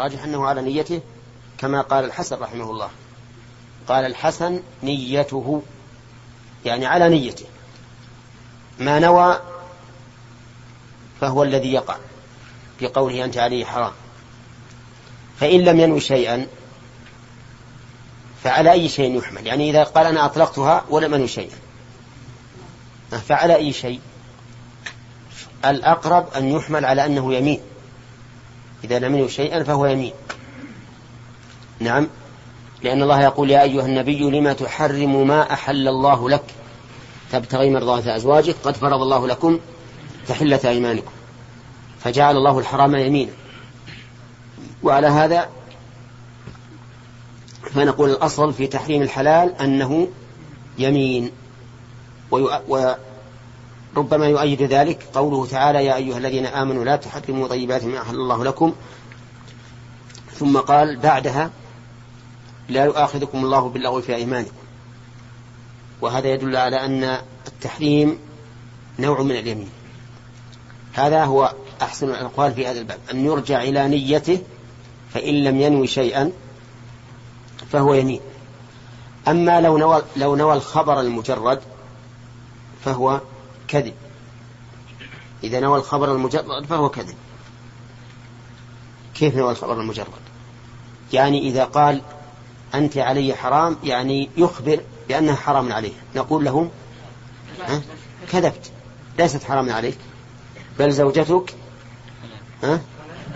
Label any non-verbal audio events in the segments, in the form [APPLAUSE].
الراجح أنه على نيته كما قال الحسن رحمه الله. قال الحسن نيته يعني على نيته. ما نوى فهو الذي يقع في قوله أنت عليه حرام. فإن لم ينوي شيئا فعلى أي شيء يحمل. يعني إذا قال أنا أطلقتها ولم أنوي شيئا. فعلى أي شيء. الأقرب أن يحمل على أنه يمين. إذا لم ينوي شيئا فهو يمين. نعم. لأن الله يقول يا أيها النبي لما تحرم ما أحل الله لك؟ تبتغي مرضاة أزواجك قد فرض الله لكم تحلة أيمانكم. فجعل الله الحرام يمينا. وعلى هذا فنقول الأصل في تحريم الحلال أنه يمين. وربما يؤيد ذلك قوله تعالى يا أيها الذين آمنوا لا تحرموا طيبات ما أحل الله لكم. ثم قال بعدها لا يؤاخذكم الله باللغو في أيمانكم. وهذا يدل على أن التحريم نوع من اليمين. هذا هو أحسن الأقوال في هذا الباب. أن يرجع إلى نيته فإن لم ينوي شيئا فهو يمين. أما لو نوى, لو نوى الخبر المجرد فهو كذب. إذا نوى الخبر المجرد فهو كذب. كيف نوى الخبر المجرد؟ يعني إذا قال أنت علي حرام يعني يخبر بأنها حرام عليه نقول له كذبت. ليست حرام عليك. بل زوجتك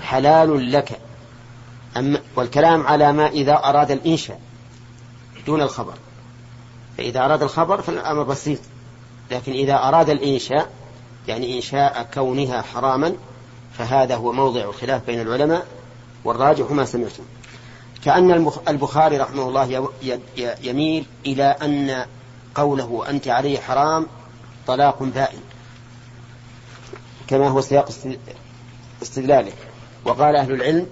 حلال لك. أما والكلام على ما إذا أراد الإنشاء دون الخبر. فإذا أراد الخبر فالأمر بسيط. لكن إذا أراد الإنشاء يعني إنشاء كونها حراما فهذا هو موضع الخلاف بين العلماء والراجح ما سمعتم. كأن البخاري رحمه الله يميل إلى أن قوله أنت عليه حرام طلاق بائن كما هو سياق استدلاله. وقال أهل العلم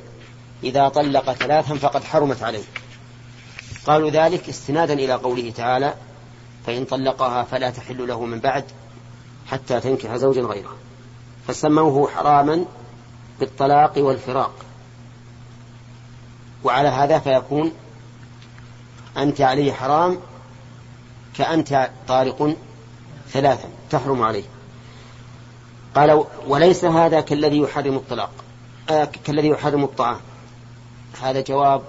إذا طلق ثلاثا فقد حرمت عليه. قالوا ذلك استنادا إلى قوله تعالى فإن طلقها فلا تحل له من بعد حتى تنكح زوجا غيره. فسموه حراما بالطلاق والفراق. وعلى هذا فيكون أنت عليه حرام كأنت طارق ثلاثا تحرم عليه. قال وليس هذا كالذي يحرم الطلاق آه كالذي يحرم الطعام. هذا جواب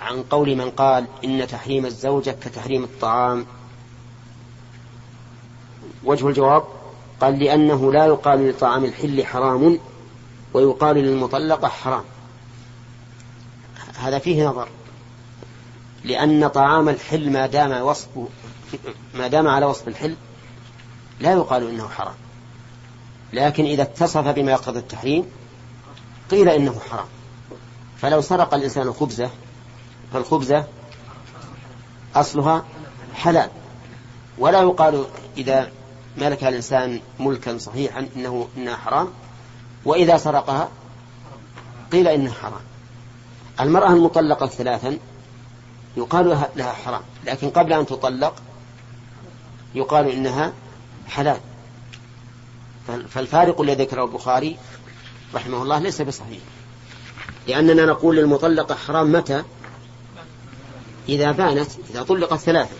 عن قول من قال إن تحريم الزوجة كتحريم الطعام وجه الجواب قال لأنه لا يقال لطعام الحل حرام ويقال للمطلقة حرام. هذا فيه نظر. لأن طعام الحل ما دام وصفه ما دام على وصف الحل لا يقال إنه حرام. لكن إذا اتصف بما يقتضي التحريم قيل إنه حرام. فلو سرق الإنسان خبزة فالخبزة أصلها حلال. ولا يقال إذا ملك الإنسان ملكا صحيحا إنه إنها حرام وإذا سرقها قيل إنها حرام. المرأة المطلقة ثلاثا يقال لها حرام لكن قبل أن تطلق يقال إنها حلال. فالفارق الذي ذكره البخاري رحمه الله ليس بصحيح لأننا نقول للمطلقة حرام متى؟ إذا بانت إذا طلقت ثلاثا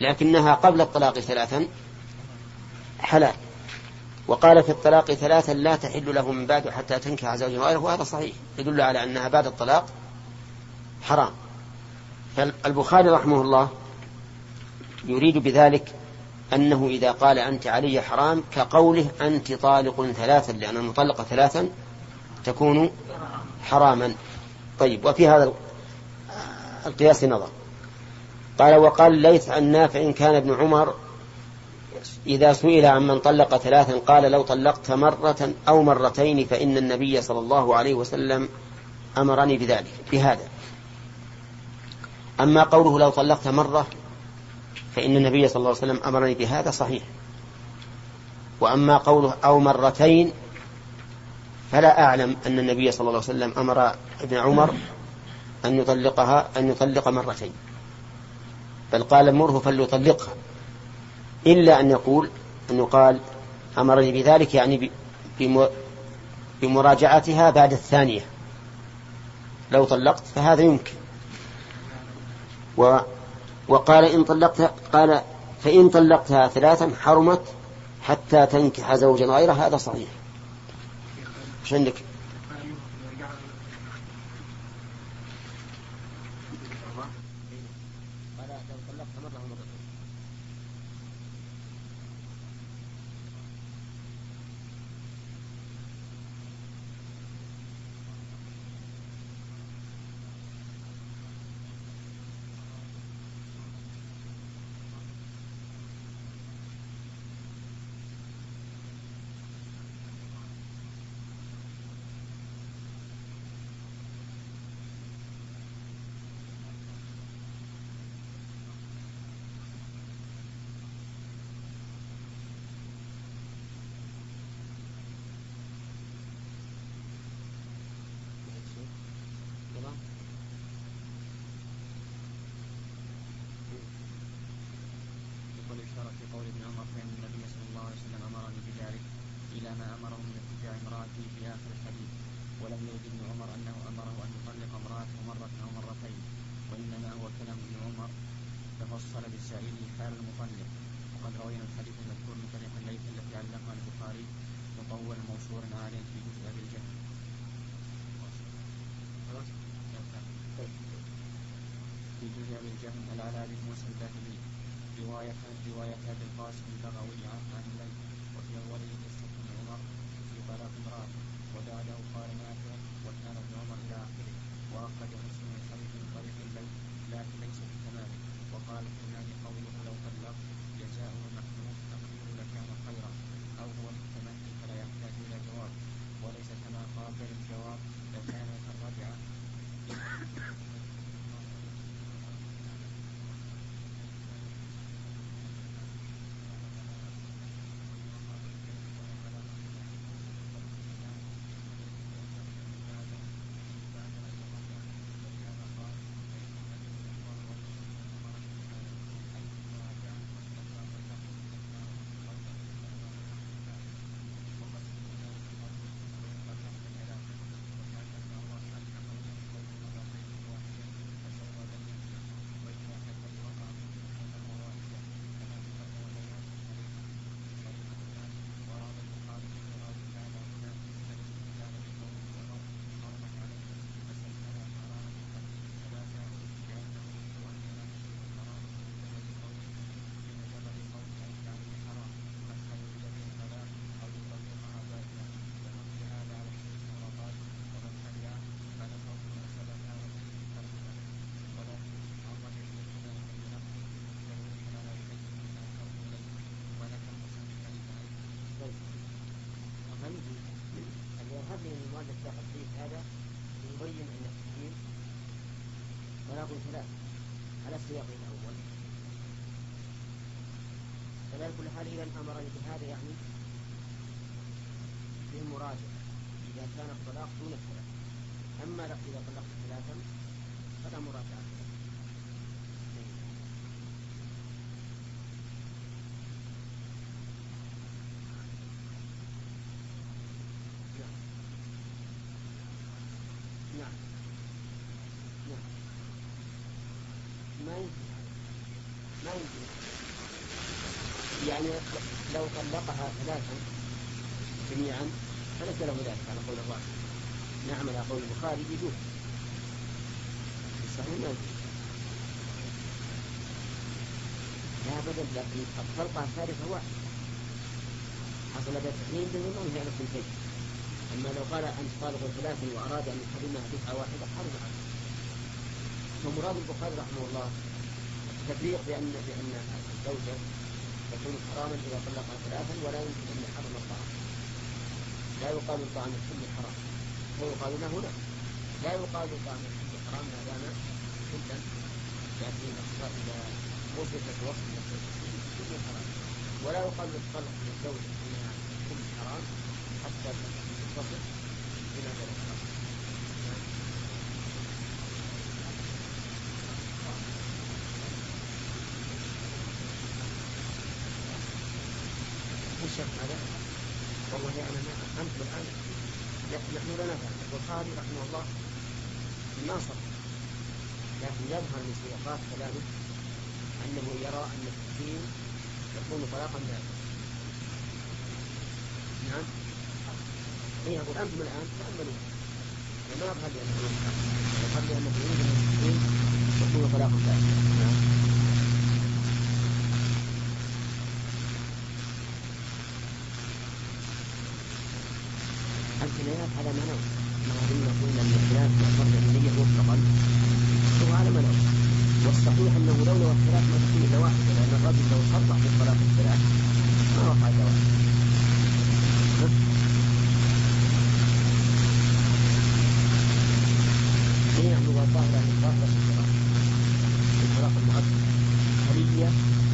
لكنها قبل الطلاق ثلاثا حلال. وقال في الطلاق ثلاثا لا تحل له من بعد حتى تنكح زوجا. غيره وهذا صحيح. يدل على أنها بعد الطلاق حرام. فالبخاري رحمه الله يريد بذلك أنه إذا قال أنت علي حرام كقوله أنت طالق ثلاثا لأن المطلقة ثلاثا تكون حراما. طيب وفي هذا القياس نظر. قال وقال ليث عن نافع كان ابن عمر إذا سئل عن من طلق ثلاثا قال لو طلقت مرة أو مرتين فإن النبي صلى الله عليه وسلم أمرني بذلك بهذا. أما قوله لو طلقت مرة فإن النبي صلى الله عليه وسلم أمرني بهذا صحيح. وأما قوله أو مرتين فلا أعلم أن النبي صلى الله عليه وسلم أمر ابن عمر أن يطلقها أن يطلق مرتين. بل قال مره فليطلقها. إلا أن يقول أن يقال أمرني بذلك يعني بمراجعتها بعد الثانية لو طلقت فهذا يمكن و وقال إن طلقتها قال فإن طلقتها ثلاثا حرمت حتى تنكح زوجا غيره هذا صحيح إيش عندك؟ يقول السياق الأول. فلا كل حال إذا أمرني بهذا يعني بالمراجعة إذا كان الطلاق دون الثلاث أما إذا طلقت ثلاثا فلا مراجعة يعني لو طلقها ثلاثا جميعا فليس له ذلك على قول الراجح نعم على قول البخاري يجوز. صحيح ما لا بدل الطلقة الثالثة واحدة. حصل بها تحريم بالنظام هي على الثنتين أما لو قال أنت طالق ثلاثا وأراد أن يحرمها دفعة واحدة حرم عنه فمراد البخاري رحمه الله التفريق بأن بأن الزوجة يكون حراما إذا طلق ثلاثا ولا يمكن أن يحرم الطعام. لا يقال الطعام الحل حرام. ويقال له لا. لا يقال الطعام الحل حرام ما دام حلا. لكن إذا وصفت وصف كل حرام. ولا يقال للطلق للزوجة أنها كل حرام حتى تصف بما ذلك الشيخ هذا والله أنا ما أنتم الآن نحن لا نفهم البخاري رحمه الله ما صح لكن يظهر من سياقات كلامه أنه يرى أن التحريم يكون طلاقا ذلك نعم؟ إيه، يقول أنتم الآن؟ تأملوا وما يظهر لأنه يظهر أن التحريم يكون طلاقا ذلك نعم؟ الكنايات على ما نوع ما قلنا أن الخلاف يعتبر النية مطلقا هو ما نوع والصحيح أنه لولا الخلاف ما تكون إلا واحدة لأن الرجل لو صرح بالطلاق الثلاث ما وقع الا واحد نعم هو الظاهر أن الظاهر الطلاق الطلاق المؤكد. هل هي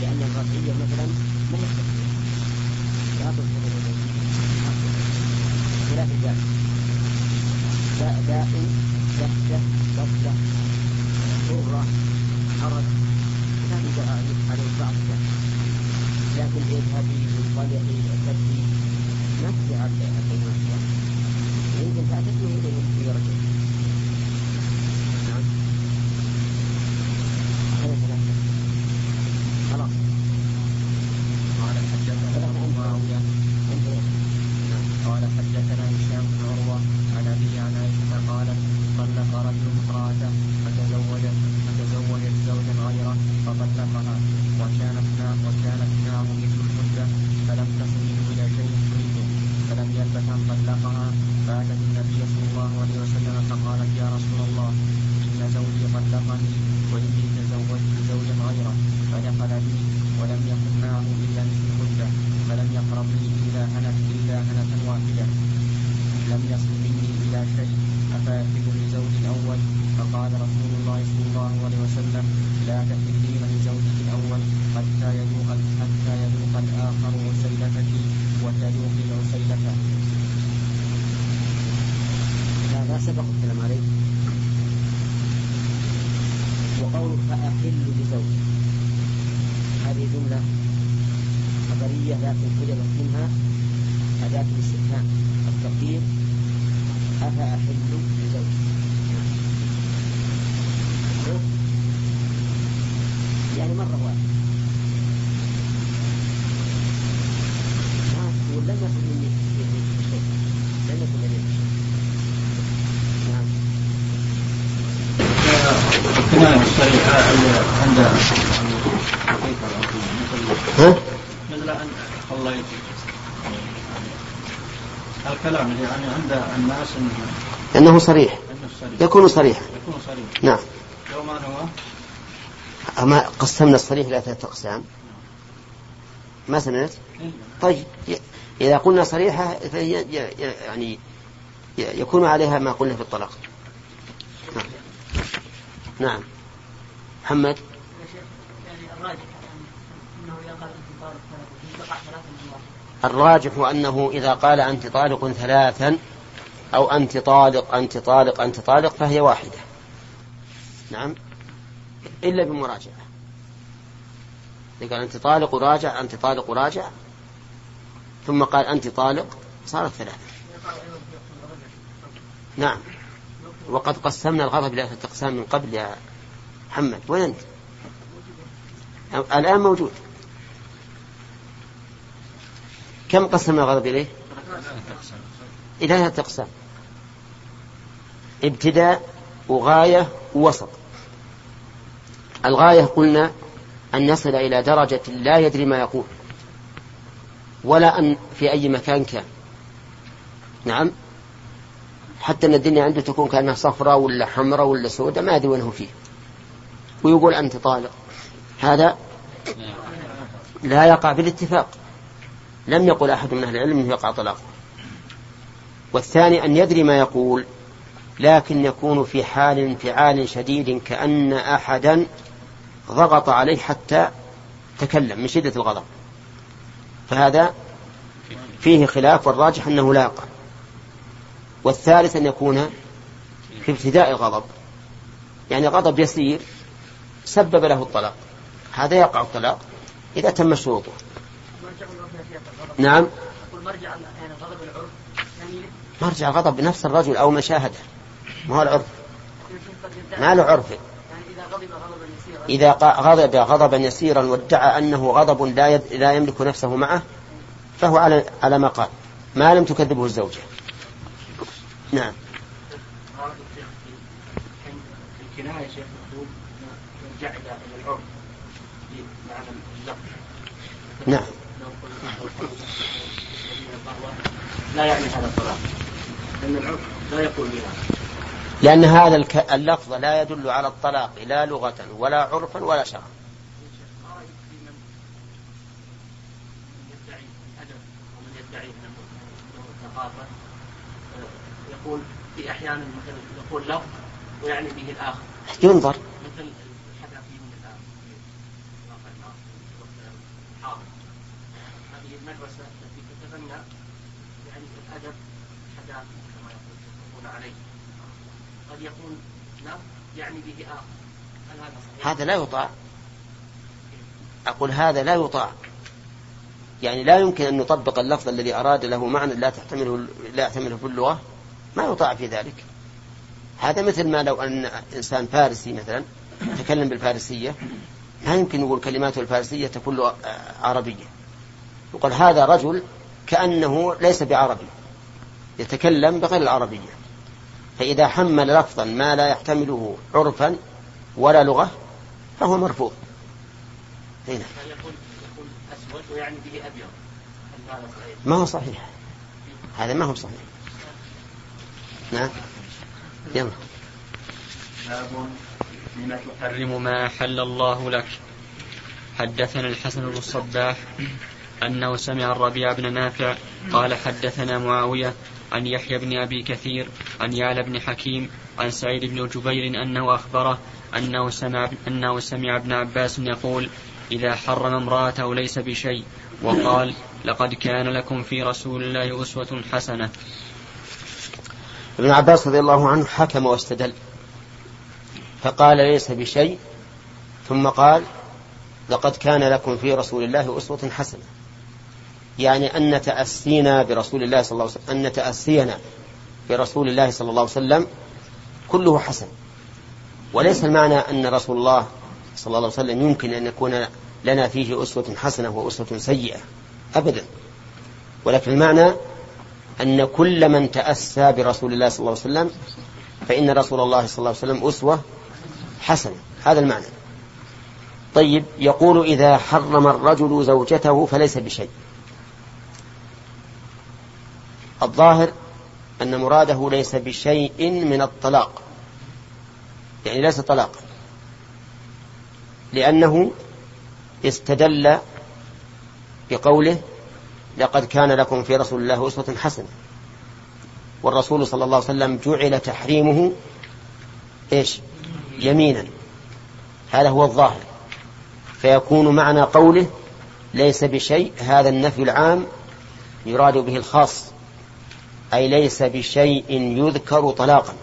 لأن الرفعيه مثلا ما هي دعائم على بعض لكن اذهبي انطلقي ارتدي ما تدعى الكلمات يمكن تعتدي اليهم في رجل نعم خلاص قال حدثنا معاوية قال حدثنا هشام بن عروة عن أبي عن عائشة قالت طلق رجل امرأته فتزوجت فتزوجت زوجا غيره فطلقها وكانت وكانت معه مثل المدة فلم تصل إلى شيء تريده فلم يلبث أن طلقها فأتت النبي صلى الله عليه وسلم فقالت يا رسول الله إن زوجي طلقني وإني تزوجت زوجا غيره فدخل بي ولم يكن معه إلا مثل المدة فلم يقربني إلا هنت إلا هنة واحدة لم يصل مني إلى شيء أفأحل لزوج الأول فقال رسول الله صلى الله عليه وسلم لا تحلين لزوجك الأول حتى يذوق حتى يذوق الآخر عسيلتك وتذوقي عسيلته. هذا سبق الكلام عليه وقول فأحل لزوجك هذه جملة خبرية لكن حجبت منها أداة الاستفهام التقدير أفأحل لزوجي. يعني مرة واحدة. ولم يكن مني شيء. لم يكن لدي نعم. الكناية الصريحة عند ها؟ الله الكلام يعني عند الناس أنه صريح. يكون صريحا. يكون صريح نعم. لو ما هو؟ أما قسمنا الصريح إلى ثلاثة أقسام. ما سمعت؟ طيب. إذا قلنا صريحة فهي يعني يكون عليها ما قلنا في الطلاق. نعم. نعم. محمد؟ يعني الراجح انه اذا قال الراجح أنه إذا قال أنت طالق ثلاثا أو أنت طالق أنت طالق أنت طالق فهي واحدة. نعم؟ إلا بمراجعة. قال أنت طالق وراجع أنت طالق وراجع ثم قال أنت طالق صارت ثلاثة. نعم. وقد قسمنا الغضب إلى ثلاثة أقسام من قبل يا محمد. وين أنت؟ الآن موجود. كم قسم الغضب إليه؟ إلى ثلاثة أقسام ابتداء وغاية ووسط. الغاية قلنا أن يصل إلى درجة لا يدري ما يقول ولا أن في أي مكان كان. نعم؟ حتى أن الدنيا عنده تكون كأنها صفراء ولا حمراء ولا سوداء ما أدري وين هو فيه. ويقول أنت طالق. هذا لا يقع بالاتفاق. لم يقل أحد من أهل العلم أنه يقع طلاقه. والثاني أن يدري ما يقول لكن يكون في حال انفعال شديد كأن أحدا ضغط عليه حتى تكلم من شدة الغضب. فهذا فيه خلاف والراجح أنه لا يقع. والثالث أن يكون في ابتداء الغضب يعني غضب يسير سبب له الطلاق. هذا يقع الطلاق إذا تم شروطه. نعم. مرجع يعني غضب العرف مرجع غضب بنفس الرجل أو مشاهدة ما هو العرف؟ ما له عرف. إذا غضب غضبا يسيرا. وادعى أنه غضب لا, يد... لا يملك نفسه معه فهو على على ما قال. ما لم تكذبه الزوجة. نعم. الكناية شيخ إلى العرف نعم. لا يعني هذا الطلاق لأن العرف لا يقول بهذا لأن هذا اللفظ لا يدل على الطلاق لا لغة ولا عرفا ولا شرعا يقول في أحيانا مثلا يقول لفظ ويعني به الآخر. ينظر. مثل الحداثي من الآن هذه المدرسة التي تتبنى يعني الأدب الحداثي كما يقول عليه. قد يكون لا يعني به آخر. هل هذا صحيح؟ هذا لا يطاع. أقول هذا لا يطاع. يعني لا يمكن أن نطبق اللفظ الذي أراد له معنى لا تحتمله لا يحتمله في اللغة ما يطاع في ذلك. هذا مثل ما لو أن إنسان فارسي مثلا يتكلم بالفارسية لا يمكن نقول كلماته الفارسية تكون عربية. يقول هذا رجل كأنه ليس بعربي يتكلم بغير العربية. فإذا حمل لفظا ما لا يحتمله عرفا ولا لغة فهو مرفوض. هنا يقول أسود ويعني به أبيض؟ ما هو صحيح. هذا ما هو صحيح. نعم. يلا. باب لم تحرم ما أحل الله لك. حدثنا الحسن بن الصباح. أنه سمع الربيع بن نافع قال حدثنا معاوية عن يحيى بن أبي كثير عن يعلى بن حكيم عن سعيد بن جبير أنه أخبره أنه سمع, أنه سمع ابن عباس يقول إذا حرم امرأته ليس بشيء وقال لقد كان لكم في رسول الله أسوة حسنة. ابن عباس رضي الله عنه حكم واستدل. فقال ليس بشيء ثم قال لقد كان لكم في رسول الله أسوة حسنة. يعني أن تأسينا برسول الله صلى الله عليه وسلم أن تأسينا برسول الله صلى الله عليه وسلم كله حسن. وليس المعنى أن رسول الله صلى الله عليه وسلم يمكن أن يكون لنا فيه أسوة حسنة وأسوة سيئة أبدا. ولكن المعنى أن كل من تأسى برسول الله صلى الله عليه وسلم فإن رسول الله صلى الله عليه وسلم أسوة حسنة. هذا المعنى. طيب يقول إذا حرم الرجل زوجته فليس بشيء. الظاهر أن مراده ليس بشيء من الطلاق. يعني ليس طلاقا لأنه استدل بقوله لقد كان لكم في رسول الله أسوة حسنة. والرسول صلى الله عليه وسلم جعل تحريمه إيش؟ يمينا. هذا هو الظاهر. فيكون معنى قوله ليس بشيء. هذا النفي العام يراد به الخاص. أي ليس بشيء يذكر طلاقا.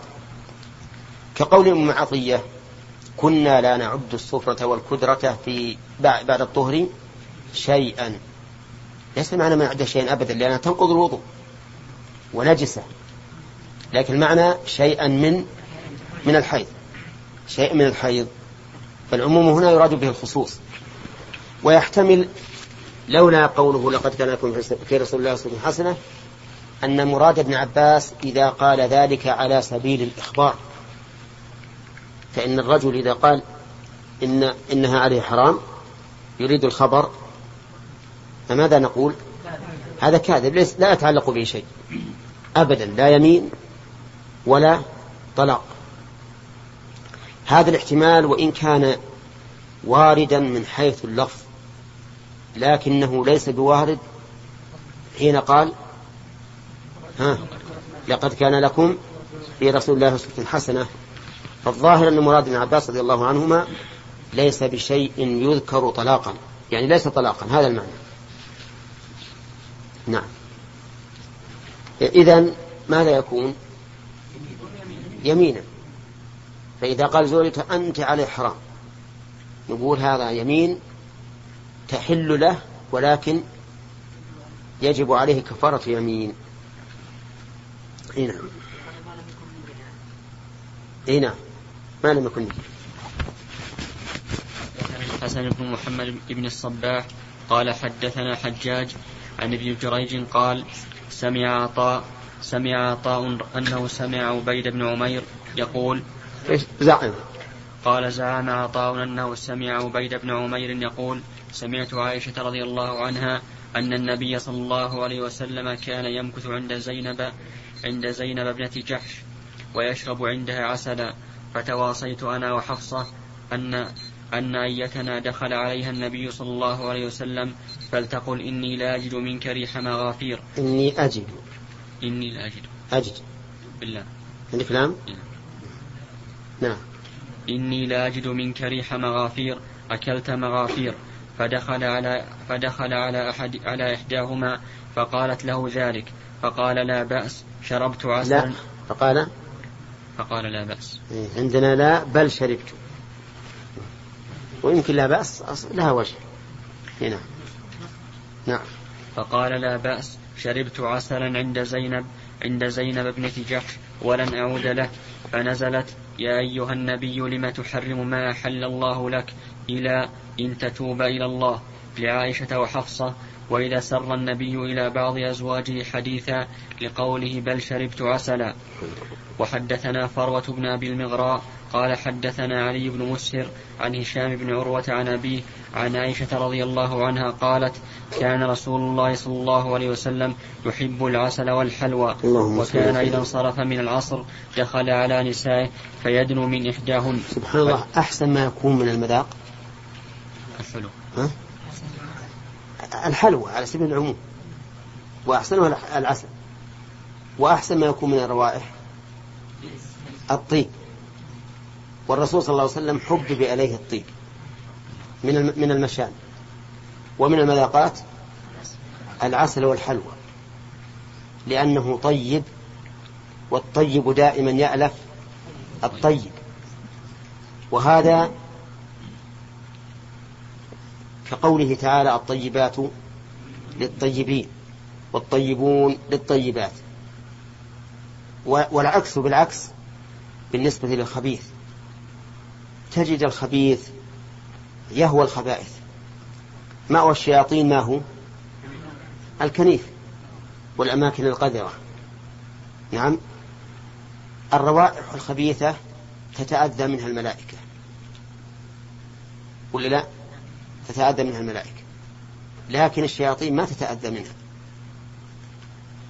كقول أم عطية كنا لا نعد الصفرة والكدرة في بعد الطهر شيئا. ليس معنى ما نعد شيئا أبدا لأنها تنقض الوضوء ونجسة. لكن المعنى شيئا من من الحيض. شيء من الحيض. فالعموم هنا يراد به الخصوص. ويحتمل لولا قوله لقد كان لكم في رسول الله صلى الله عليه وسلم أن مراد ابن عباس إذا قال ذلك على سبيل الإخبار. فإن الرجل إذا قال إن إنها عليه حرام يريد الخبر فماذا نقول؟ هذا كاذب ليس لا يتعلق به شيء. أبدا لا يمين ولا طلاق. هذا الاحتمال وإن كان واردا من حيث اللفظ لكنه ليس بوارد حين قال ها. لقد كان لكم في رسول الله أسوة حسنة فالظاهر أن مراد ابن عباس رضي الله عنهما ليس بشيء يذكر طلاقا يعني ليس طلاقا هذا المعنى. نعم. إذا ماذا يكون؟ يمينا. فإذا قال زوجته أنت عليه حرام نقول هذا يمين تحل له ولكن يجب عليه كفارة يمين. إي نعم. إي نعم. ما لم يكن الحسن بن محمد بن الصباح قال حدثنا حجاج عن ابن جريج قال سمع عطاء سمع عطاء أنه سمع عبيد بن عمير يقول زعم. قال زعم عطاء أنه سمع عبيد بن عمير يقول سمعت عائشة رضي الله عنها أن النبي صلى الله عليه وسلم كان يمكث عند زينب عند زينب ابنة جحش ويشرب عندها عسلا. فتواصيت أنا وحفصة أن أن أيتنا دخل عليها النبي صلى الله عليه وسلم فلتقل إني لا أجد منك ريح مغافير. إني أجد. إني لا أجد. أجد. بالله. عندك لام؟ نعم. إني لا أجد منك ريح مغافير. أكلت مغافير. فدخل على فدخل على أحد على إحداهما فقالت له ذلك. فقال لا بأس. شربت عسلا لا. فقال؟ فقال لا بأس. إيه، عندنا لا بل شربت. ويمكن لا بأس لها وجه. هنا. نعم. فقال لا بأس. شربت عسلا عند زينب عند زينب ابنة جحش ولن أعود له. فنزلت يا أيها النبي لم تحرم ما أحل الله لك إلى إن تتوب إلى الله. لعائشة وحفصة وإذا سر النبي إلى بعض أزواجه حديثا لقوله بل شربت عسلا. وحدثنا فروة بن أبي المغراء قال حدثنا علي بن مسهر عن هشام بن عروة عن أبيه عن عائشة رضي الله عنها قالت كان رسول الله صلى الله عليه وسلم يحب العسل والحلوى. وكان. إذا انصرف من العصر دخل على نسائه فيدنو من إحداهن. سبحان الله أحسن ما يكون من المذاق. الحلو. ها؟ الحلوى على سبيل العموم وأحسنها العسل وأحسن ما يكون من الروائح الطيب. والرسول صلى الله عليه وسلم حبب إليه الطيب من من المشان ومن المذاقات العسل والحلوى لأنه طيب والطيب دائما يألف الطيب. وهذا كقوله تعالى الطيبات للطيبين والطيبون للطيبات. والعكس بالعكس بالنسبة للخبيث. تجد الخبيث يهوى الخبائث. مأوى الشياطين؟ ما هو؟ الكنيف والأماكن القذرة. نعم. الروائح الخبيثة تتأذى منها الملائكة. ولا لا؟ تتأذى منها الملائكة. لكن الشياطين ما تتأذى منها.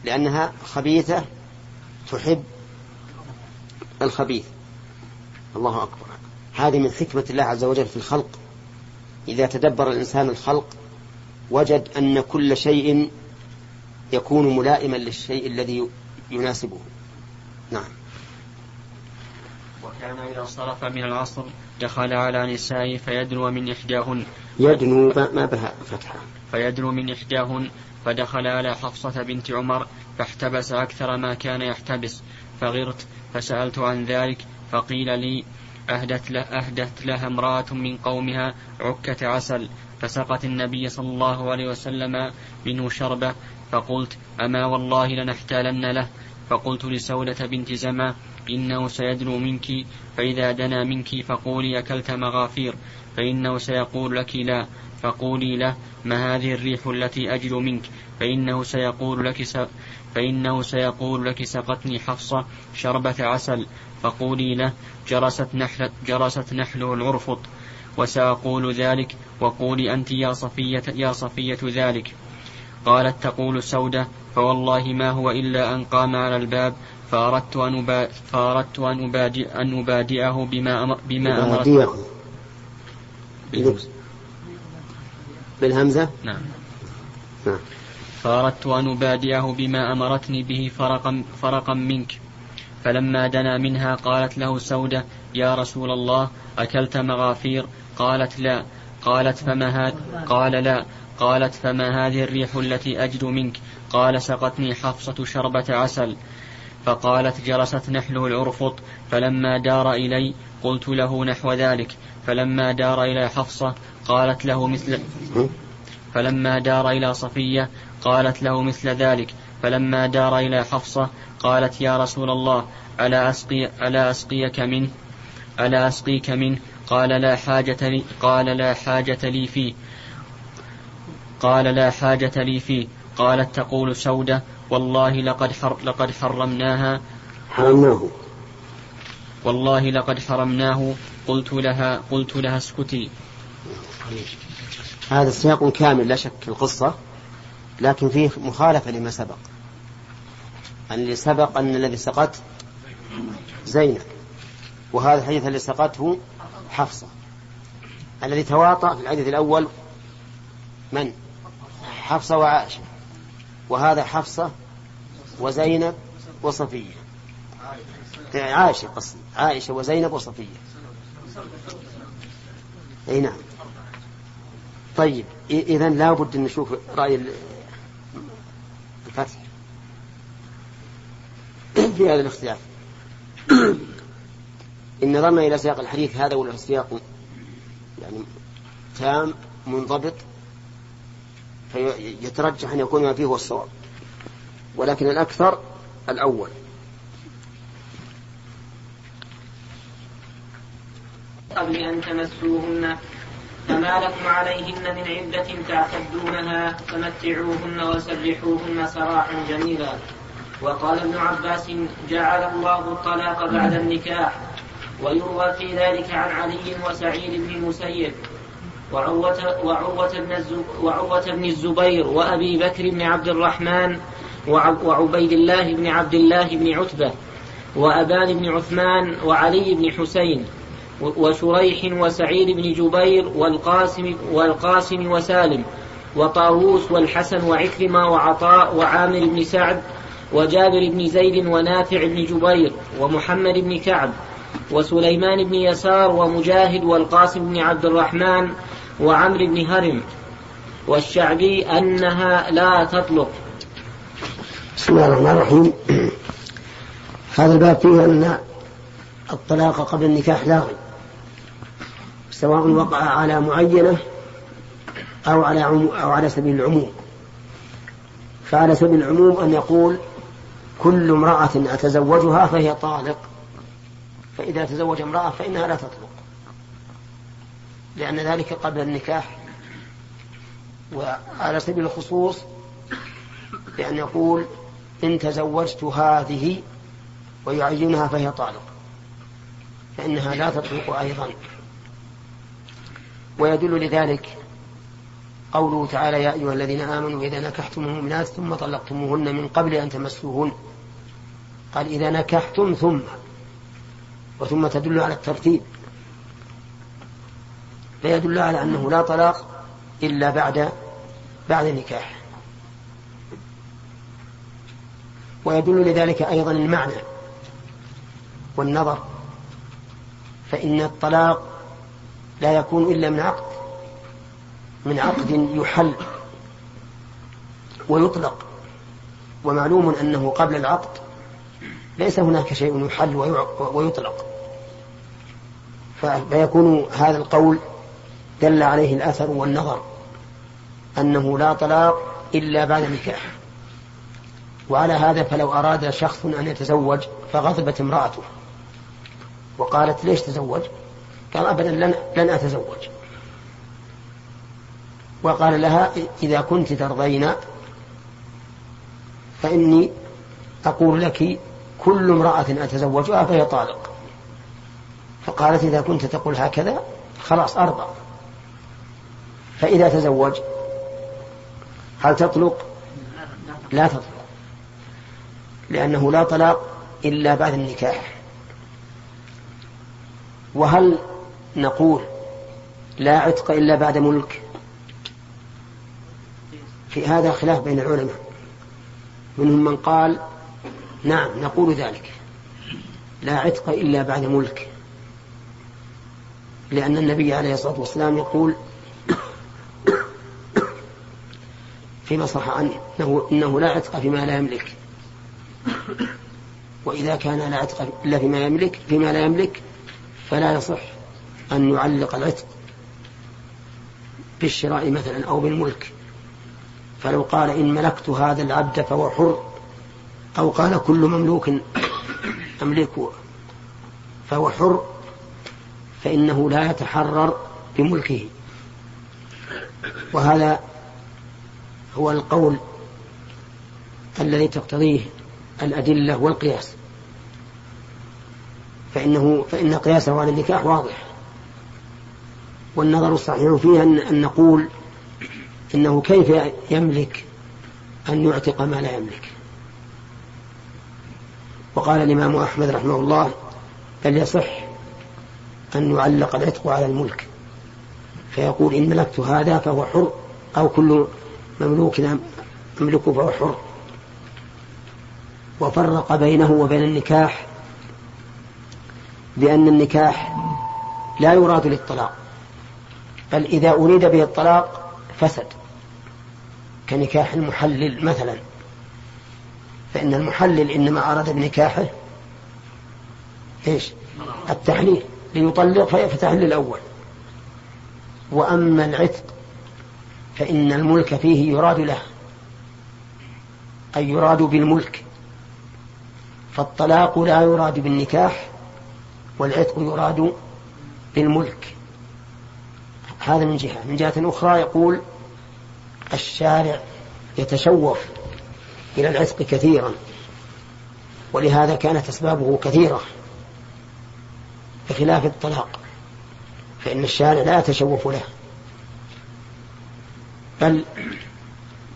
لأنها خبيثة تحب الخبيث. الله أكبر. هذه من حكمة الله عز وجل في الخلق. إذا تدبر الإنسان الخلق وجد أن كل شيء يكون ملائما للشيء الذي يناسبه. نعم. وكان إذا انصرف من العصر دخل على نسائه فيدنو من إحداهن. يدنو ما بها فتحة. فيدنو من إحداهن فدخل على حفصة بنت عمر فاحتبس أكثر ما كان يحتبس. فغرت فسألت عن ذلك فقيل لي أهدت, له أهدت لها امرأة من قومها عكة عسل. فسقت النبي صلى الله عليه وسلم منه شربة فقلت أما والله لنحتالن له. فقلت لسودة بنت زمى إنه سيدنو منك فإذا دنا منك فقولي أكلت مغافير فإنه سيقول لك لا فقولي له ما هذه الريح التي أجد منك فإنه سيقول لك س... فإنه سيقول لك سقتني حفصة شربة عسل فقولي له جرست نحلة جرست نحله العرفط وسأقول ذلك وقولي أنت يا صفية يا صفية ذلك. قالت تقول سودة فوالله ما هو إلا أن قام على الباب فأردت أن أبا... فأردت أن أبادئ أن أبادئه بما أمر... بما أمرت يباديه بالهمزة. نعم. نعم. فأردت أن أبادئه بما أمرتني به فرقا, فرقا منك. فلما دنا منها قالت له سودة يا رسول الله أكلت مغافير؟ قالت لا. قالت فما هذا قال لا. قالت فما هذه الريح التي أجد منك؟ قال سقتني حفصة شربة عسل. فقالت جرست نحله العرفط فلما دار إلي قلت له نحو ذلك فلما دار إلى حفصة قالت له مثل؟ فلما دار إلى صفية قالت له مثل ذلك فلما دار إلى حفصة قالت يا رسول الله ألا أسقي ألا أسقيك منه؟ ألا أسقيك منه؟ قال لا حاجة لي قال لا حاجة لي فيه. قال لا حاجة لي فيه. قالت تقول سودة والله لقد حر لقد حرمناها حرمناه والله لقد حرمناه قلت لها قلت لها اسكتي. هذا سياق كامل لا شك في القصة لكن فيه مخالفة لما سبق. أن اللي سبق أن الذي سقط زينب وهذا الحديث الذي سقطه حفصة. الذي تواطأ في الحديث الأول من؟ حفصة وعائشة. وهذا حفصة وزينب وصفية. عائشة قصدي. عائشة وزينب وصفية. أي نعم. طيب إذا لابد أن نشوف رأي الفتح. في هذا الاختلاف. [CLEARS THROAT] إن نظرنا إلى سياق الحديث هذا ولا سياق يعني تام منضبط فيترجح أن يكون ما فيه هو الصواب. ولكن الأكثر الأول. قبل أن تمسوهن فما لكم عليهن من عدة تعتدونها فمتعوهن وسرحوهن سراحا جميلا. وقال ابن عباس جعل الله الطلاق بعد النكاح ويروى في ذلك عن علي وسعيد بن المسيب. وعروة, وعروة, بن بن الزبير وأبي بكر بن عبد الرحمن وعبيد الله بن عبد الله بن عتبة وأبان بن عثمان وعلي بن حسين وشريح وسعيد بن جبير والقاسم والقاسم وسالم وطاووس والحسن وعكرمة وعطاء وعامر بن سعد وجابر بن زيد ونافع بن جبير ومحمد بن كعب وسليمان بن يسار ومجاهد والقاسم بن عبد الرحمن وعمرو بن هرم والشعبي أنها لا تطلق. بسم الله الرحمن الرحيم. هذا الباب فيه أن الطلاق قبل النكاح لاغي سواء وقع على معينة أو على أو على سبيل العموم. فعلى سبيل العموم أن يقول كل امرأة أتزوجها فهي طالق. فإذا تزوج امرأة فإنها لا تطلق. لأن ذلك قبل النكاح. وعلى سبيل الخصوص بأن يقول إن تزوجت هذه ويعينها فهي طالق. فإنها لا تطلق أيضا. ويدل لذلك قوله تعالى يا أيها الذين آمنوا إذا نكحتم المؤمنات ثم طلقتموهن من قبل أن تمسوهن. قال إذا نكحتم ثم. وثم تدل على الترتيب. فيدل على أنه لا طلاق إلا بعد بعد النكاح. ويدل لذلك أيضا المعنى والنظر فإن الطلاق لا يكون إلا من عقد من عقد يحل ويطلق. ومعلوم أنه قبل العقد ليس هناك شيء يحل ويطلق. فيكون هذا القول دل عليه الأثر والنظر أنه لا طلاق إلا بعد النكاح وعلى هذا فلو أراد شخص أن يتزوج فغضبت امرأته. وقالت ليش تزوج؟ قال أبدا لن, لن أتزوج. وقال لها إذا كنت ترضين فإني أقول لك كل امرأة أتزوجها فهي طالق. فقالت إذا كنت تقول هكذا خلاص أرضى. فإذا تزوج هل تطلق؟ لا تطلق لأنه لا طلاق إلا بعد النكاح. وهل نقول لا عتق إلا بعد ملك؟ في هذا خلاف بين العلماء. منهم من قال نعم نقول ذلك. لا عتق إلا بعد ملك. لأن النبي عليه الصلاة والسلام يقول فيما صح عنه إنه, إنه لا عتق فيما لا يملك. وإذا كان لا عتق إلا فيما يملك فيما لا يملك فلا يصح أن يعلق العتق بالشراء مثلا أو بالملك. فلو قال إن ملكت هذا العبد فهو حر أو قال كل مملوك أملكه فهو حر فإنه لا يتحرر بملكه. وهذا هو القول الذي تقتضيه الأدلة والقياس. فإنه فإن قياسه على النكاح واضح. والنظر الصحيح فيه أن نقول إنه كيف يملك أن يعتق ما لا يملك. وقال الإمام أحمد رحمه الله بل يصح أن يعلق العتق على الملك فيقول إن ملكت هذا فهو حر أو كل مملوك أملكه فهو حر. وفرق بينه وبين النكاح بأن النكاح لا يراد للطلاق بل إذا أريد به الطلاق فسد كنكاح المحلل مثلا. فإن المحلل إنما أراد بنكاحه إيش؟ التحليل ليطلق فيفتحل الأول وأما العتق فإن الملك فيه يراد له أي يراد بالملك. فالطلاق لا يراد بالنكاح والعتق يراد بالملك. هذا من جهة. من جهة أخرى يقول الشارع يتشوف إلى العتق كثيرا ولهذا كانت أسبابه كثيرة بخلاف الطلاق فإن الشارع لا يتشوف له. بل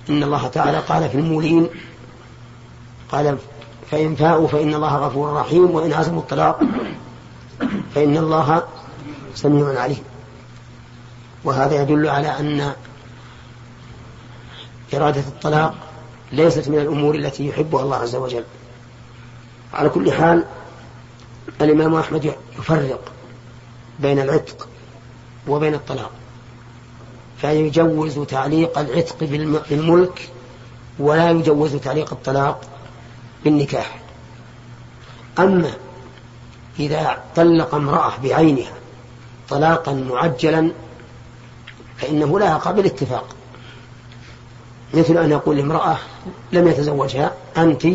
إن الله تعالى قال في المولين قال فإن فاءوا فإن الله غفور رحيم وإن عزموا الطلاق فإن الله سميع عليم. وهذا يدل على أن إرادة الطلاق ليست من الأمور التي يحبها الله عز وجل. على كل حال الإمام أحمد يفرق بين العتق وبين الطلاق. فيجوز تعليق العتق بالملك ولا يجوز تعليق الطلاق بالنكاح؟ أما إذا طلق امرأة بعينها طلاقا معجلا فإنه لا يقع بالاتفاق مثل أن يقول لامرأة لم يتزوجها أنت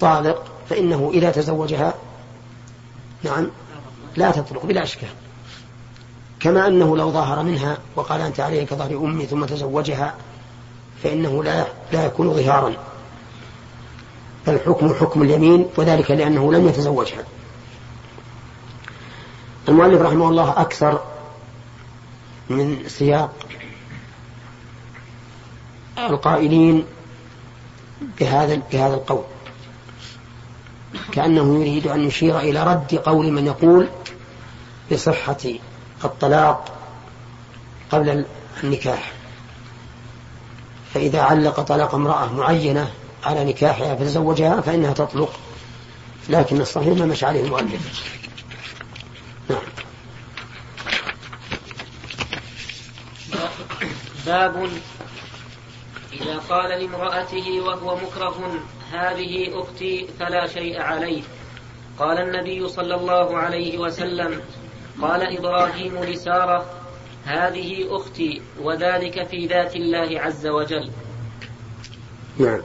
طالق فإنه إذا تزوجها نعم لا تطلق بلا أشكال. كما أنه لو ظاهر منها وقال أنت علي كظهر أمي ثم تزوجها فإنه لا لا يكون ظهارا. بل حكم حكم اليمين وذلك لأنه لم يتزوجها. المؤلف رحمه الله أكثر من سياق القائلين بهذا بهذا القول. كأنه يريد أن يشير إلى رد قول من يقول بصحة الطلاق قبل النكاح. فإذا علق طلاق امرأة معينة على نكاحها فتزوجها فإنها تطلق لكن الصحيح ما مشى عليه المؤلف. نعم. باب إذا قال لامرأته وهو مكره هذه أختي فلا شيء عليه. قال النبي صلى الله عليه وسلم قال إبراهيم لسارة هذه أختي وذلك في ذات الله عز وجل. نعم.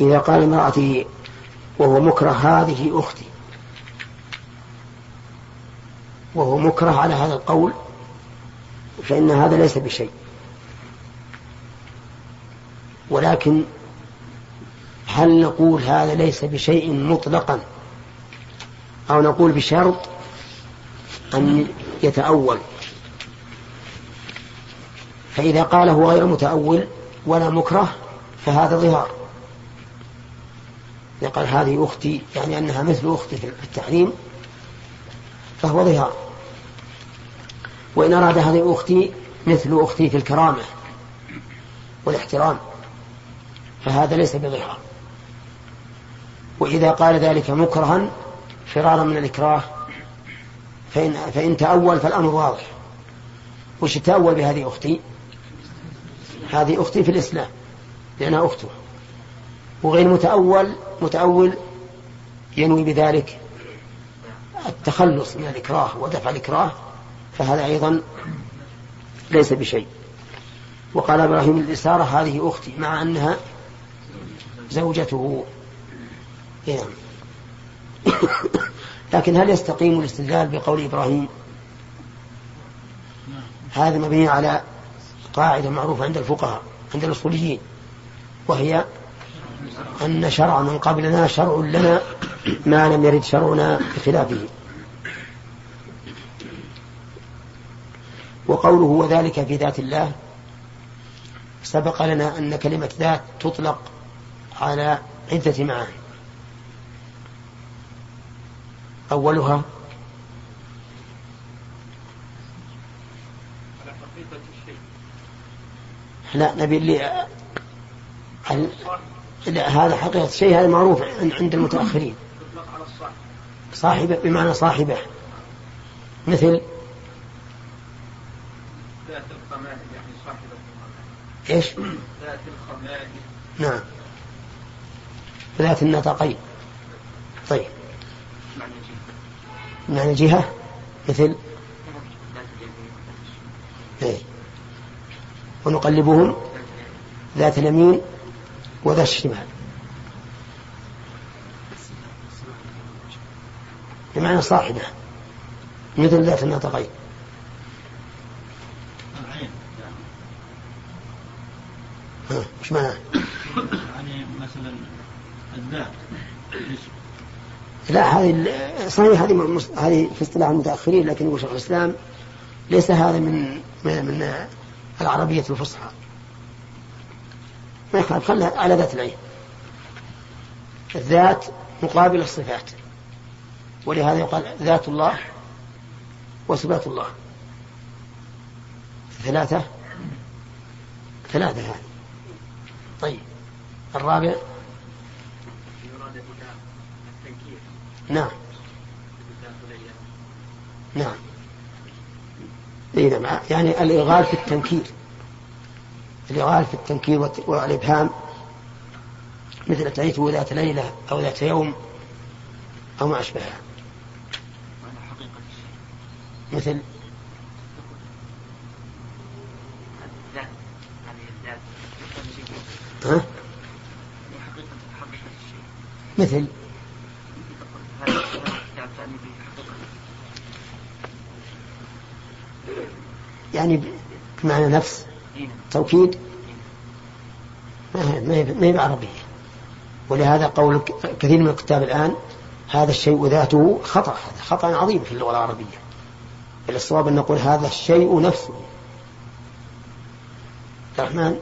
إذا قال امرأته وهو مكره هذه أختي. وهو مكره على هذا القول فإن هذا ليس بشيء. ولكن هل نقول هذا ليس بشيء مطلقا؟ أو نقول بشرط أن يتأول. فإذا قال هو غير متأول ولا مكره فهذا ظهار. قال هذه أختي يعني أنها مثل أختي في التحريم فهو ظهار. وإن أراد هذه أختي مثل أختي في الكرامة والاحترام فهذا ليس بظهار. وإذا قال ذلك مكرها فرارا من الإكراه فإن, فإن تأول فالأمر واضح. وش تأول بهذه أختي؟ هذه أختي في الإسلام لأنها أخته. وغير متأول متأول ينوي بذلك التخلص من الإكراه ودفع الإكراه فهذا أيضا ليس بشيء. وقال إبراهيم الإسارة هذه أختي مع أنها زوجته. نعم لكن هل يستقيم الاستدلال بقول إبراهيم؟ هذا مبني على قاعدة معروفة عند الفقهاء عند الأصوليين وهي أن شرع من قبلنا شرع لنا ما لم يرد شرعنا بخلافه. وقوله وذلك في ذات الله سبق لنا أن كلمة ذات تطلق على عدة معاني. أولها؟ لا نبي اللي لا هذا حقيقة الشيء هذا معروف عند المتأخرين. صاحبة بمعنى صاحبة. مثل؟ ذات الخمائل يعني صاحبة إيش؟ ذات الخمائل نعم. ذات النطقين طيب. معنى جهة مثل؟ إيه. ونقلبهم ذات اليمين وذات الشمال. بمعنى صاحبة مثل ذات النطقين إيش معناه؟ يعني مثلا الذات لا هذه صحيح هذه هذه في اصطلاح المتأخرين لكن يقول شيخ الإسلام ليس هذا من من, العربية الفصحى. ما يخالف خلها على ذات العين. الذات مقابل الصفات ولهذا يقال ذات الله وصفات الله. ثلاثة ثلاثة هذه. طيب الرابع نعم. نعم. إيه نعم. يعني الإغال في التنكير. الإغال في التنكير والإبهام مثل أتيته ذات ليلة أو ذات يوم أو ما أشبهها. مثل ها؟ مثل يعني بمعنى نفس توكيد ما هي بعربية. ولهذا قول كثير من الكتاب الآن هذا الشيء ذاته خطأ هذا خطأ عظيم في اللغة العربية. الصواب أن نقول هذا الشيء نفسه. الرحمن؟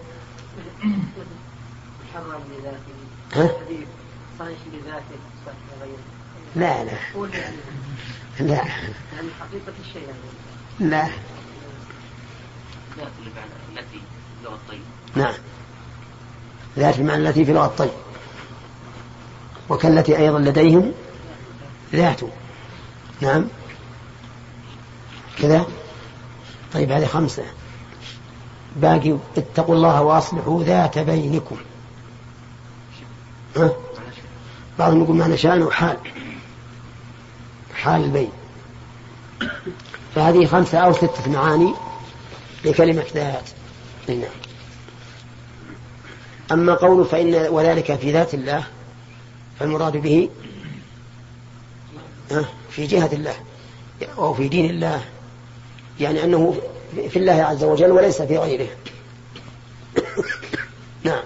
محرم لذاته. ها؟ صحيح لذاته لا لا. لا. يعني حقيقة الشيء يعني. لا. التي في لغة الطيب. نعم. ذات المعنى التي في لغة الطيب. وكالتي أيضا لديهم ذات. نعم. كذا. طيب هذه خمسة. باقي اتقوا الله وأصلحوا ذات بينكم. ها؟ بعضهم يقول معنى شأن وحال. حال البين فهذه خمسة أو ستة معاني. لكلمة ذات. نعم أما قول فإن وذلك في ذات الله فالمراد به في جهة الله أو في دين الله. يعني أنه في الله عز وجل وليس في غيره. [COUGHS] نعم.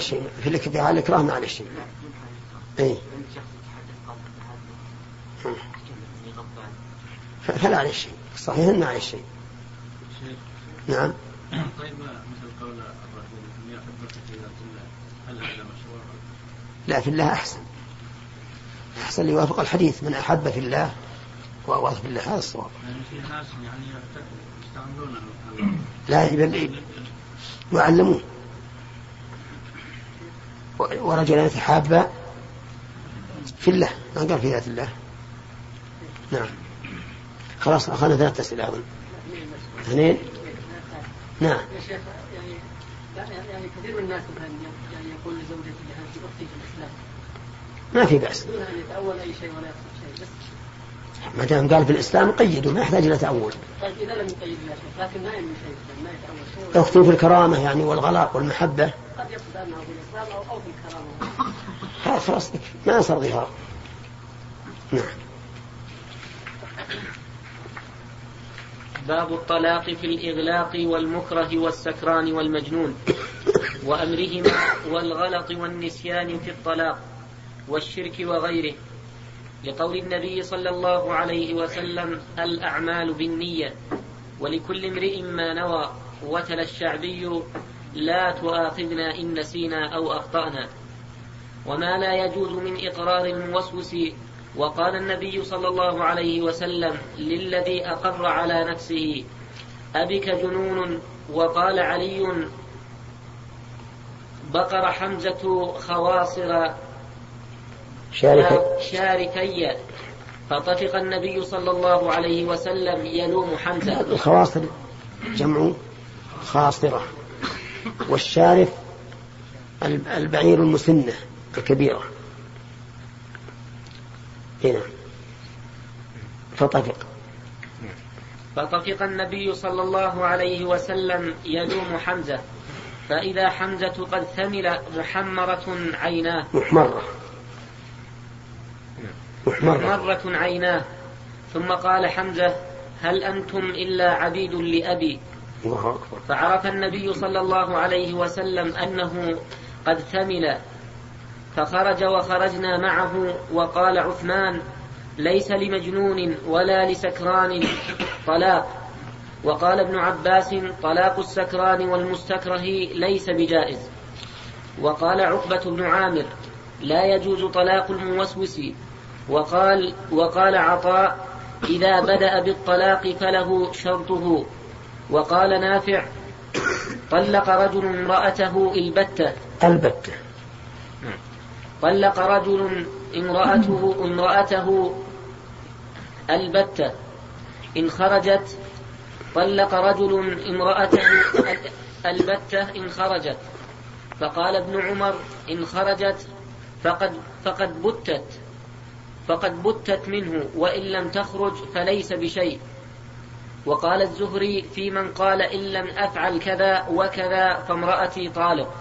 شيء. في الإكراه شيء. أي فلا عليه شيء. صحيح ما عليه شيء. نعم. طيب مثل قول الرجل هل هذا مشروع؟ لا في الله أحسن. أحسن يوافق الحديث. من أحب في الله وأواث في الله. هذا الصواب. يعني في ناس يعني لا بل يعلمون. ورجلان يتحابا في الله. ما قال في ذات الله. نعم. خلاص أخذنا ثلاثة أسئلة أظن. اثنين؟ نعم. يا شيخ يعني يعني كثير من الناس مثلا يعني يقول لزوجته انت أختي في الإسلام. ما في بأس. دون أن يتأول أي شيء ولا يقصد شيء بس. ما دام قال في الإسلام قيدوا ما يحتاج إلى تأول. طيب إذا لم يقيد لكن ما ينوي شيء ما يتأول شيء. أختي في الكرامة يعني والغلاء والمحبة. قد يقصد أنه في الإسلام أو أو في الكرامة. خلاص ما صار ظهار. نعم. باب الطلاق في الإغلاق والمكره والسكران والمجنون وأمرهما والغلط والنسيان في الطلاق والشرك وغيره. لقول النبي صلى الله عليه وسلم الأعمال بالنية ولكل امرئ ما نوى وتلا الشعبي لا تؤاخذنا إن نسينا أو أخطأنا. وما لا يجوز من إقرار الموسوس. وقال النبي صلى الله عليه وسلم للذي أقر على نفسه أبك جنون؟ وقال علي بقر حمزة خواصر شاركي. فطفق النبي صلى الله عليه وسلم يلوم حمزة. الخواصر جمع خاصرة. والشارف الب- البعير المسنة. الكبيرة هنا فطفق فطفق النبي صلى الله عليه وسلم يلوم حمزة فإذا حمزة قد ثمل محمرة عيناه. محمرة. محمرة. مرة عيناه. ثم قال حمزة هل أنتم إلا عبيد لأبي؟ الله أكبر. فعرف النبي صلى الله عليه وسلم أنه قد ثمل فخرج وخرجنا معه وقال عثمان ليس لمجنون ولا لسكران طلاق. وقال ابن عباس طلاق السكران والمستكره ليس بجائز. وقال عقبة بن عامر لا يجوز طلاق الموسوس. وقال وقال عطاء إذا بدأ بالطلاق فله شرطه. وقال نافع طلق رجل امرأته البتة. البتة. طلق رجل امرأته امرأته البتة. إن خرجت طلق رجل امرأته البتة إن خرجت. فقال ابن عمر إن خرجت فقد فقد بتت. فقد بتت منه وإن لم تخرج فليس بشيء. وقال الزهري في من قال إن لم أفعل كذا وكذا فامرأتي طالق.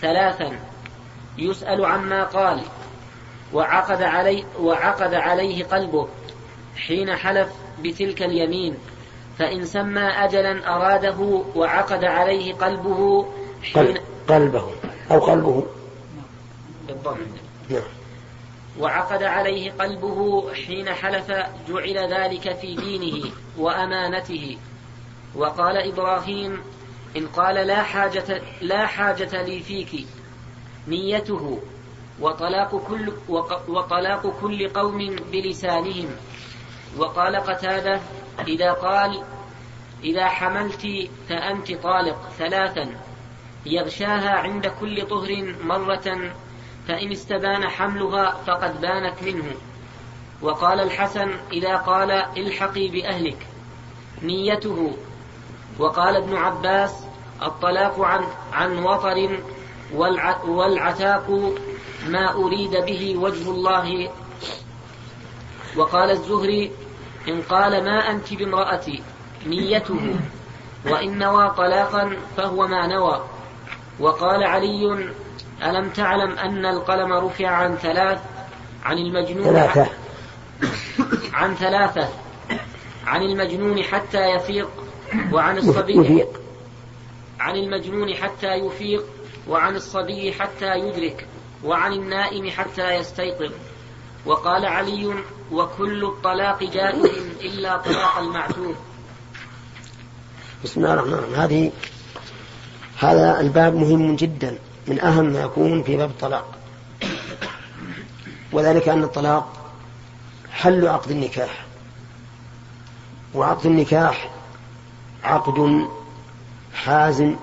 ثلاثا. يسأل عما قال وعقد علي وعقد عليه قلبه حين حلف بتلك اليمين فإن سمى أجلا أراده وعقد عليه قلبه حين قلب قلبه أو قلبه. نعم. وعقد عليه قلبه حين حلف جعل ذلك في دينه وأمانته. وقال إبراهيم إن قال لا حاجة لا حاجة لي فيك نيته وطلاق كل وطلاق كل قوم بلسانهم. وقال قتادة إذا قال إذا حملت فأنت طالق ثلاثا يغشاها عند كل طهر مرة فإن استبان حملها فقد بانت منه. وقال الحسن إذا قال الحقي بأهلك. نيته. وقال ابن عباس الطلاق عن عن وطر والعتاق ما أريد به وجه الله. وقال الزهري إن قال ما أنت بامرأتي نيته وإن نوى طلاقا فهو ما نوى. وقال علي ألم تعلم أن القلم رفع عن ثلاث عن المجنون ثلاثة. عن ثلاثة عن المجنون حتى يفيق وعن الصبي عن المجنون حتى يفيق وعن الصبي حتى يدرك وعن النائم حتى يستيقظ. وقال علي وكل الطلاق جائز إلا طلاق المعتوه. بسم الله الرحمن الرحيم. هذه هذا الباب مهم جدا من أهم ما يكون في باب الطلاق. وذلك أن الطلاق حل عقد النكاح. وعقد النكاح عقد حازم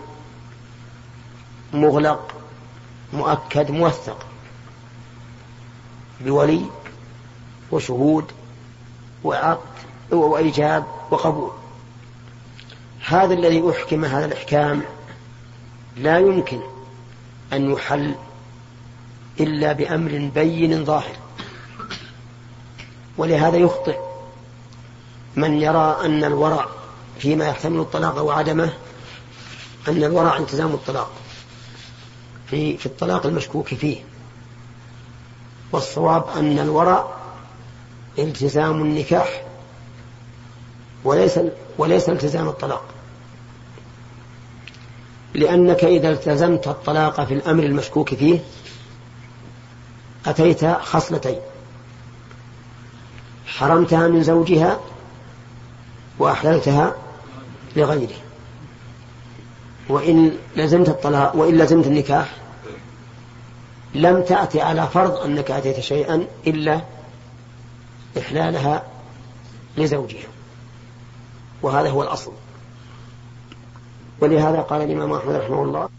مغلق مؤكد موثق. بولي وشهود وعقد وإيجاب وقبول. هذا الذي أحكم هذا الإحكام لا يمكن أن يحل إلا بأمر بين ظاهر. ولهذا يخطئ من يرى أن الورع فيما يحتمل الطلاق وعدمه أن الورع التزام الطلاق. في في الطلاق المشكوك فيه. والصواب أن الورع التزام النكاح وليس وليس التزام الطلاق. لأنك إذا التزمت الطلاق في الأمر المشكوك فيه أتيت خصلتين. حرمتها من زوجها وأحللتها لغيره. وإن لزمت الطلاق وإن لزمت النكاح لم تأتي على فرض أنك أتيت شيئا إلا إحلالها لزوجها. وهذا هو الأصل. ولهذا قال الإمام أحمد رحمه الله